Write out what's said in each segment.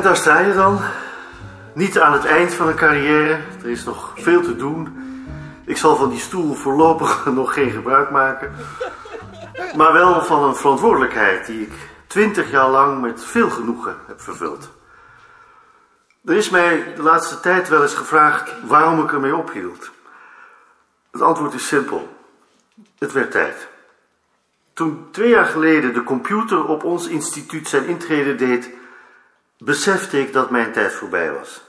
En daar sta je dan. Niet aan het eind van een carrière. Er is nog veel te doen. Ik zal van die stoel voorlopig nog geen gebruik maken. Maar wel van een verantwoordelijkheid die ik twintig jaar lang met veel genoegen heb vervuld. Er is mij de laatste tijd wel eens gevraagd waarom ik ermee ophield. Het antwoord is simpel. Het werd tijd. Toen twee jaar geleden de computer op ons instituut zijn intrede deed, besefte ik dat mijn tijd voorbij was.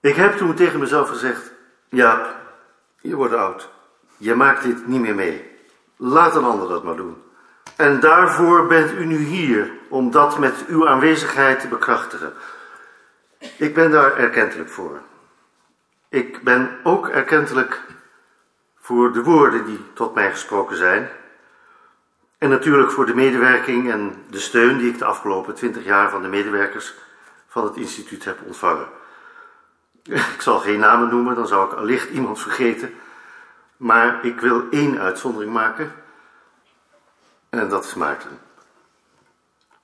Ik heb toen tegen mezelf gezegd: Jaap, je wordt oud. Je maakt dit niet meer mee. Laat een ander dat maar doen. En daarvoor bent u nu hier, om dat met uw aanwezigheid te bekrachtigen. Ik ben daar erkentelijk voor. Ik ben ook erkentelijk voor de woorden die tot mij gesproken zijn. En natuurlijk voor de medewerking en de steun die ik de afgelopen twintig jaar van de medewerkers van het instituut heb ontvangen. Ik zal geen namen noemen, dan zou ik allicht iemand vergeten. Maar ik wil één uitzondering maken. En dat is Maarten.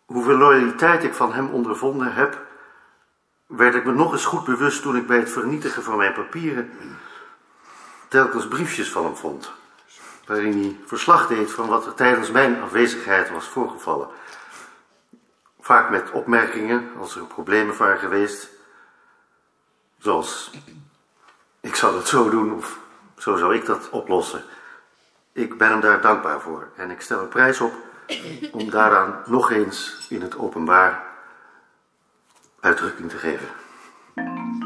Hoeveel loyaliteit ik van hem ondervonden heb, werd ik me nog eens goed bewust toen ik bij het vernietigen van mijn papieren telkens briefjes van hem vond. Waarin hij verslag deed van wat er tijdens mijn afwezigheid was voorgevallen. Vaak met opmerkingen als er problemen waren geweest. Zoals, ik zou dat zo doen of zo zou ik dat oplossen. Ik ben hem daar dankbaar voor en ik stel er prijs op om daaraan nog eens in het openbaar uitdrukking te geven.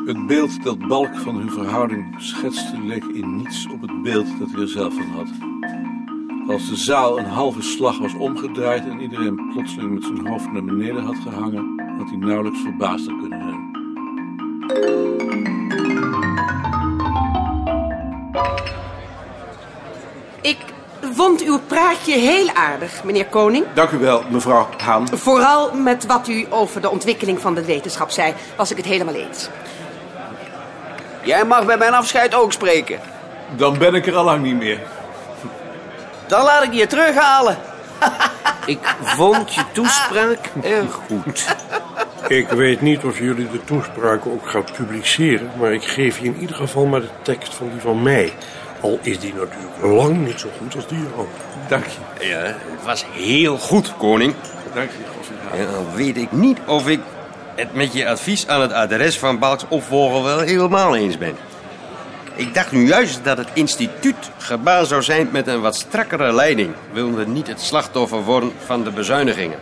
Het beeld dat Balk van hun verhouding schetste leek in niets op het beeld dat hij er zelf van had. Als de zaal een halve slag was omgedraaid en iedereen plotseling met zijn hoofd naar beneden had gehangen, had hij nauwelijks verbaasd kunnen zijn. Ik vond uw praatje heel aardig, meneer Koning. Dank u wel, mevrouw Haan. Vooral met wat u over de ontwikkeling van de wetenschap zei, was ik het helemaal eens. Jij mag bij mijn afscheid ook spreken. Dan ben ik er al lang niet meer. Dan laat ik je terughalen. Ik vond je toespraak erg goed. Ik weet niet of jullie de toespraken ook gaan publiceren, maar ik geef je in ieder geval maar de tekst van die van mij. Al is die natuurlijk lang niet zo goed als die jou. Dank je. Ja, het was heel goed, koning. Dank je. Ja, dan weet ik niet of ik het met je advies aan het adres van Balks opvolger wel helemaal eens ben. Ik dacht nu juist dat het instituut gebaat zou zijn met een wat strakkere leiding. Wilde niet het slachtoffer worden van de bezuinigingen.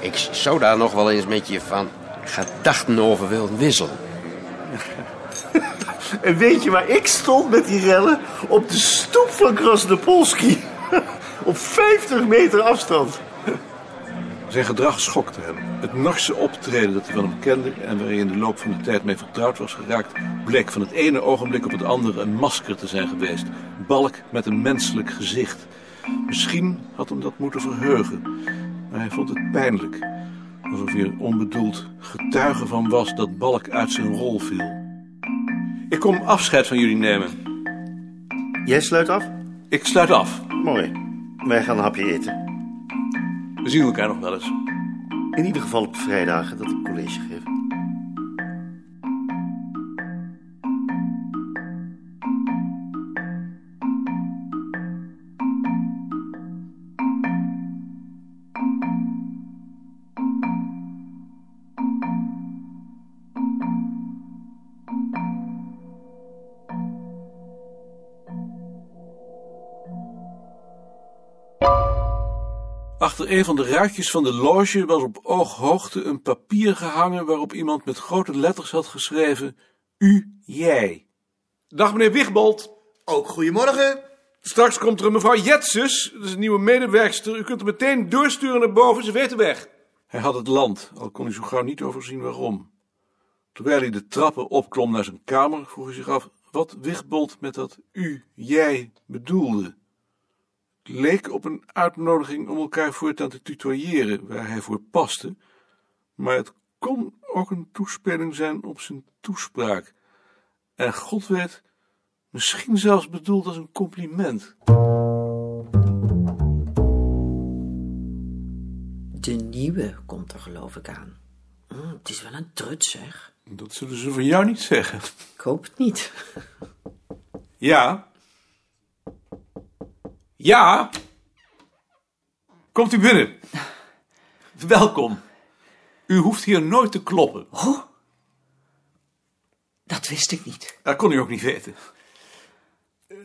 Ik zou daar nog wel eens met je van gedachten over willen wisselen. En weet je waar ik stond met die rellen? Op de stoep van Krasnopolski. Op 50 meter afstand. Zijn gedrag schokte hem. Het Norse optreden dat hij van hem kende en waar hij in de loop van de tijd mee vertrouwd was geraakt, bleek van het ene ogenblik op het andere een masker te zijn geweest. Balk met een menselijk gezicht. Misschien had hem dat moeten verheugen, maar hij vond het pijnlijk. Alsof hij er onbedoeld getuige van was dat Balk uit zijn rol viel. Ik kom afscheid van jullie nemen. Jij sluit af? Ik sluit af. Mooi. Wij gaan een hapje eten. We zien elkaar nog wel eens. In ieder geval op vrijdagen dat ik college geef. Achter een van de ruitjes van de loge was op ooghoogte een papier gehangen waarop iemand met grote letters had geschreven: U, jij. Dag meneer Wigbold. Ook goedemorgen. Straks komt er een mevrouw Jetsus, dat is een nieuwe medewerkster. U kunt er meteen doorsturen naar boven, ze weet de weg. Hij had het land, al kon hij zo gauw niet overzien waarom. Terwijl hij de trappen opklom naar zijn kamer, vroeg hij zich af wat Wigbold met dat u, jij bedoelde. Leek op een uitnodiging om elkaar voortaan te tutoyeren, waar hij voor paste, maar het kon ook een toespeling zijn op zijn toespraak. En God weet, misschien zelfs bedoeld als een compliment. De nieuwe komt er geloof ik aan. Het is wel een trut, zeg. Dat zullen ze van jou niet zeggen. Ik hoop het niet. Ja. Ja. Komt u binnen. Welkom. U hoeft hier nooit te kloppen. Oh, dat wist ik niet. Dat kon u ook niet weten. Eh,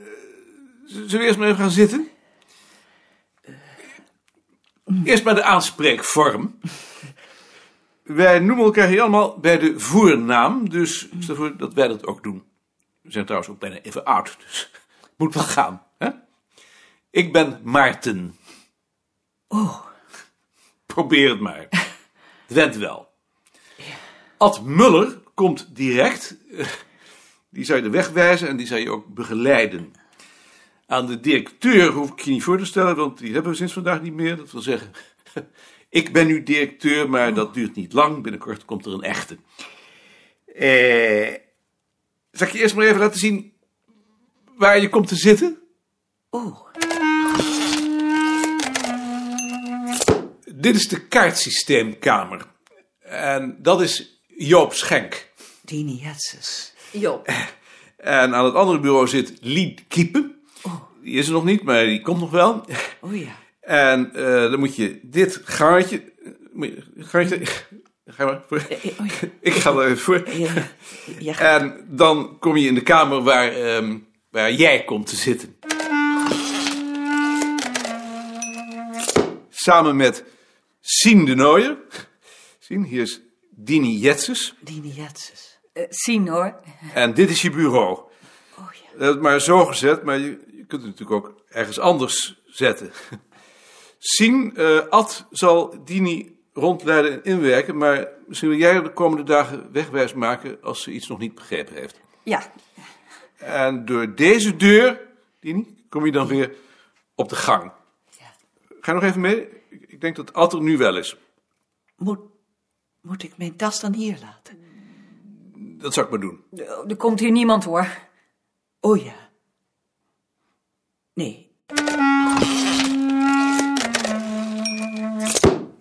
zullen we eerst maar even gaan zitten? Eerst maar de aanspreekvorm. Wij noemen elkaar hier allemaal bij de voornaam, dus ik stel voor dat wij dat ook doen. We zijn trouwens ook bijna even oud, dus het moet wel gaan. Ik ben Maarten. Oh, Probeer het maar. Went wel. Ad Muller komt direct. Die zou je de weg wijzen en die zou je ook begeleiden. Aan de directeur hoef ik je niet voor te stellen, want die hebben we sinds vandaag niet meer. Dat wil zeggen, ik ben nu directeur, maar dat duurt niet lang. Binnenkort komt er een echte. Eh, zal ik je eerst maar even laten zien waar je komt te zitten? oh. Dit is de kaartsysteemkamer. En dat is Joop Schenk. Dini Jetses. Joop. En aan het andere bureau zit Lied Kiepen. Die is er nog niet, maar die komt nog wel. Oh ja. En eh, dan moet je dit gaatje... moet je- Gaatje... Ga maar voor. Eh, eh, oh ja. Ik ga er even voor. Ja, En dan kom je in de kamer waar, ehm, waar jij komt te zitten. Samen met Sien de Nooijer. Sien, hier is Dini Jetses. Dini Jetses. Eh, zien hoor. En dit is je bureau. Oh ja. Dat is maar zo gezet, maar je, je kunt het natuurlijk ook ergens anders zetten. Sien, eh, Ad zal Dini rondleiden en inwerken, maar misschien wil jij de komende dagen wegwijs maken als ze iets nog niet begrepen heeft. Ja, En door deze deur, Dini, kom je dan weer op de gang. Ja. Ga je nog even mee? Ik- Ik denk dat Ad er nu wel is. Moet, moet ik mijn tas dan hier laten? Dat zou ik maar doen. er komt hier niemand hoor. Oh ja. Nee.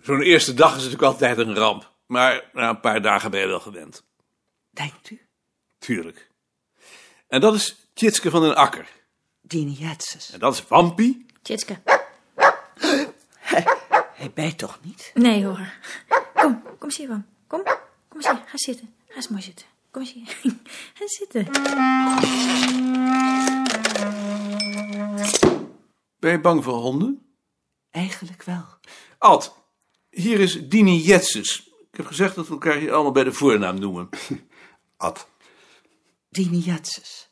Zo'n eerste dag is natuurlijk altijd een ramp. Maar na een paar dagen ben je wel gewend. Denkt u? Tuurlijk. En dat is Tjitske van den Akker. Dini Jetses. En dat is Wampie. Tjitske. Hij bijt toch niet? Nee hoor. Kom, kom eens hier, Wam. Kom, kom eens hier. Ga zitten. Ga eens mooi zitten. Kom eens hier. Ga zitten. Ben je bang voor honden? Eigenlijk wel. Ad, hier is Dini Jetses. Ik heb gezegd dat we elkaar hier allemaal bij de voornaam noemen. Ad. Dini Jetses.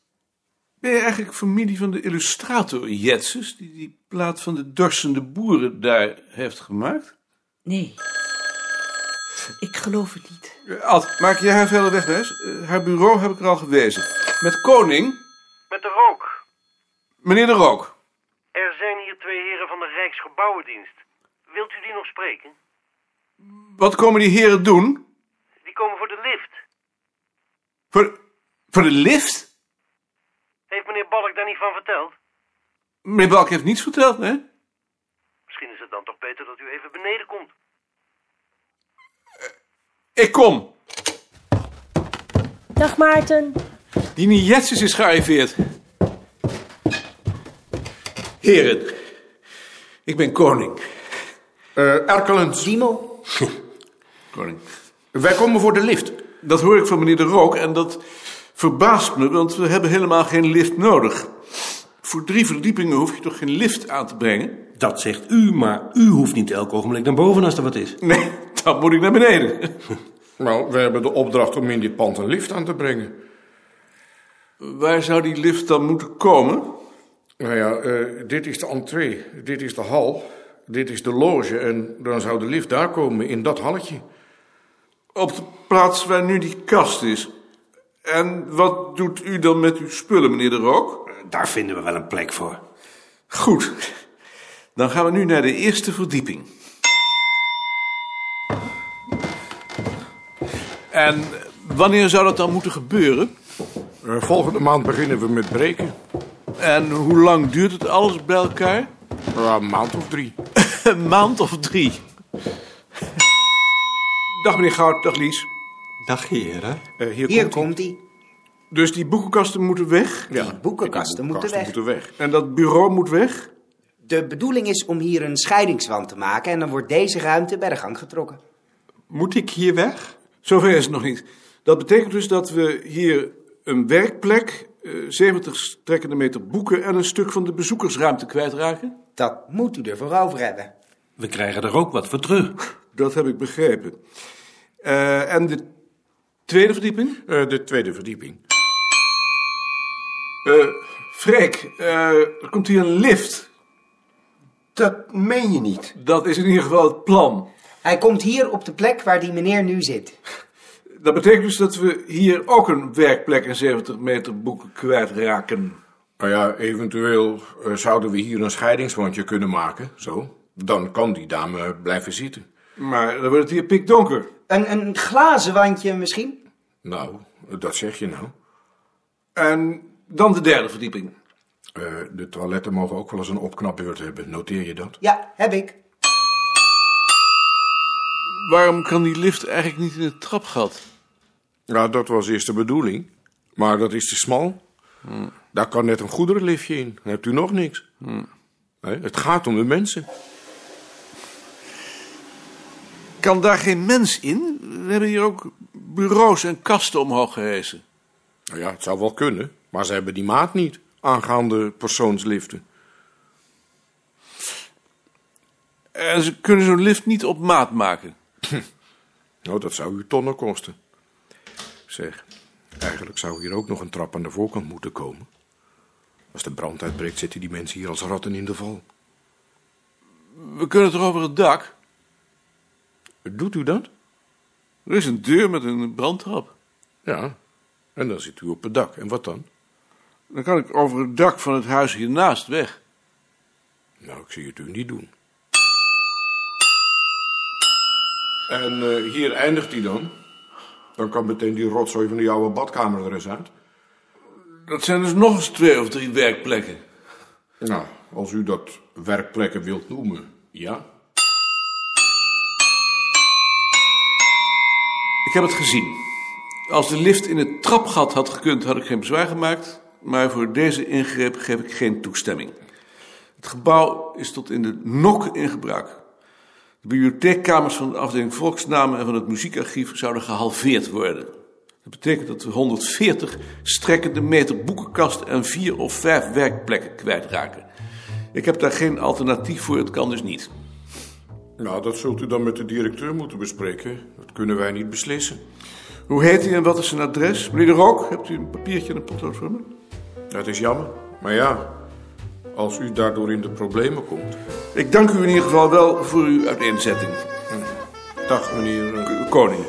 Ben je eigenlijk familie van de illustrator Jetses... die die plaat van de dorsende boeren daar heeft gemaakt? Nee. Ik geloof het niet. Ad, maak jij haar verder wegwijs? Eh, haar bureau heb ik er al gewezen. Met Koning, Met de rook. meneer de Rook. Er zijn hier twee heren van de Rijksgebouwendienst. Wilt u die nog spreken? Wat komen die heren doen? Die komen voor de lift. Voor, voor de lift? Heeft meneer Balk daar niet van verteld? Meneer Balk heeft niets verteld, hè? Misschien is het dan toch beter dat u even beneden komt. Ik kom. Dag Maarten. Dini Jetses is gearriveerd. Heren, ik ben koning. Eh Erkelens, Dimo? Koning. wij komen voor de lift. Dat hoor ik van meneer de Rook en dat verbaast me, want we hebben helemaal geen lift nodig. Voor drie verdiepingen hoef je toch geen lift aan te brengen? Dat zegt u, maar u hoeft niet elk ogenblik naar boven als er wat is. Nee, dan moet ik naar beneden. Nou, wij hebben de opdracht om in dit pand een lift aan te brengen. Waar zou die lift dan moeten komen? Nou ja, eh, dit is de entree, dit is de hal, dit is de loge en dan zou de lift daar komen, in dat halletje. Op de plaats waar nu die kast is. En wat doet u dan met uw spullen, meneer de Rook? Daar vinden we wel een plek voor. Goed, dan gaan we nu naar de eerste verdieping. En wanneer zou dat dan moeten gebeuren? Eh, volgende maand beginnen we met breken. En hoe lang duurt het alles bij elkaar? Ja, een maand of drie. Een maand of drie. Dag meneer Goud, dag Lies. Dag heren. Eh, hier, Hier komt hij. Dus die boekenkasten moeten weg? Ja, Die boekenkasten moeten weg. moeten weg. En dat bureau moet weg? De bedoeling is om hier een scheidingswand te maken en dan wordt deze ruimte bij de gang getrokken. Moet ik hier weg? Zover is het nog niet. Dat betekent dus dat we hier een werkplek, eh, 70 strekkende meter boeken en een stuk van de bezoekersruimte kwijtraken? Dat moet u ervoor over hebben. We krijgen er ook wat voor terug. Dat heb ik begrepen. Eh, en de tweede verdieping? Eh, de tweede verdieping. Eh Freek, eh, er komt hier een lift. Dat meen je niet. Dat is in ieder geval het plan. Hij komt hier op de plek waar die meneer nu zit. Dat betekent dus dat we hier ook een werkplek en 70 meter boeken kwijtraken. Nou ja, eventueel eh, zouden we hier een scheidingswandje kunnen maken. Zo. Dan kan die dame blijven zitten. Maar dan wordt het hier pikdonker. Een, een glazen wandje misschien? Nou, dat zeg je nou. En dan de derde verdieping. Eh, de toiletten mogen ook wel eens een opknapbeurt hebben. Noteer je dat? Ja, heb ik. Waarom kan die lift eigenlijk niet in het trapgat? Ja, dat was eerst de bedoeling. Maar dat is te smal. Daar kan net een goederenliftje in. Dan hebt u nog niks. Nee, het gaat om de mensen. Kan daar geen mens in? We hebben hier ook bureaus en kasten omhoog gehezen. Nou ja, het zou wel kunnen. Maar ze hebben die maat niet. Aangaande persoonsliften. En ze kunnen zo'n lift niet op maat maken. Nou, dat zou u tonnen kosten. Zeg, eigenlijk zou hier ook nog een trap aan de voorkant moeten komen. Als de brand uitbreekt, zitten die mensen hier als ratten in de val. We kunnen toch over het dak? Doet u dat? Er is een deur met een brandtrap. Ja. En dan zit u op het dak. En wat dan? Dan kan ik over het dak van het huis hiernaast weg. Nou, ik zie het u niet doen. En eh, hier eindigt hij dan. Dan kan meteen die rotzooi van die oude badkamer er eens uit. Dat zijn dus nog eens twee of drie werkplekken. Nou, als u dat werkplekken wilt noemen, ja. Ik heb het gezien. Als de lift in het trapgat had gekund, had ik geen bezwaar gemaakt. Maar voor deze ingreep geef ik geen toestemming. Het gebouw is tot in de nok in gebruik. De bibliotheekkamers van de afdeling volksnamen en van het muziekarchief zouden gehalveerd worden. Dat betekent dat we 140 strekkende meter boekenkast en vier of vijf werkplekken kwijtraken. Ik heb daar geen alternatief voor, het kan dus niet. Nou, dat zult u dan met de directeur moeten bespreken. Dat kunnen wij niet beslissen. Hoe heet hij en wat is zijn adres? Meneer de Rook, hebt u een papiertje en een potlood voor me? Dat is jammer. Maar ja, als u daardoor in de problemen komt. Ik dank u in ieder geval wel voor uw uiteenzetting. Dag, meneer. eh, Koning.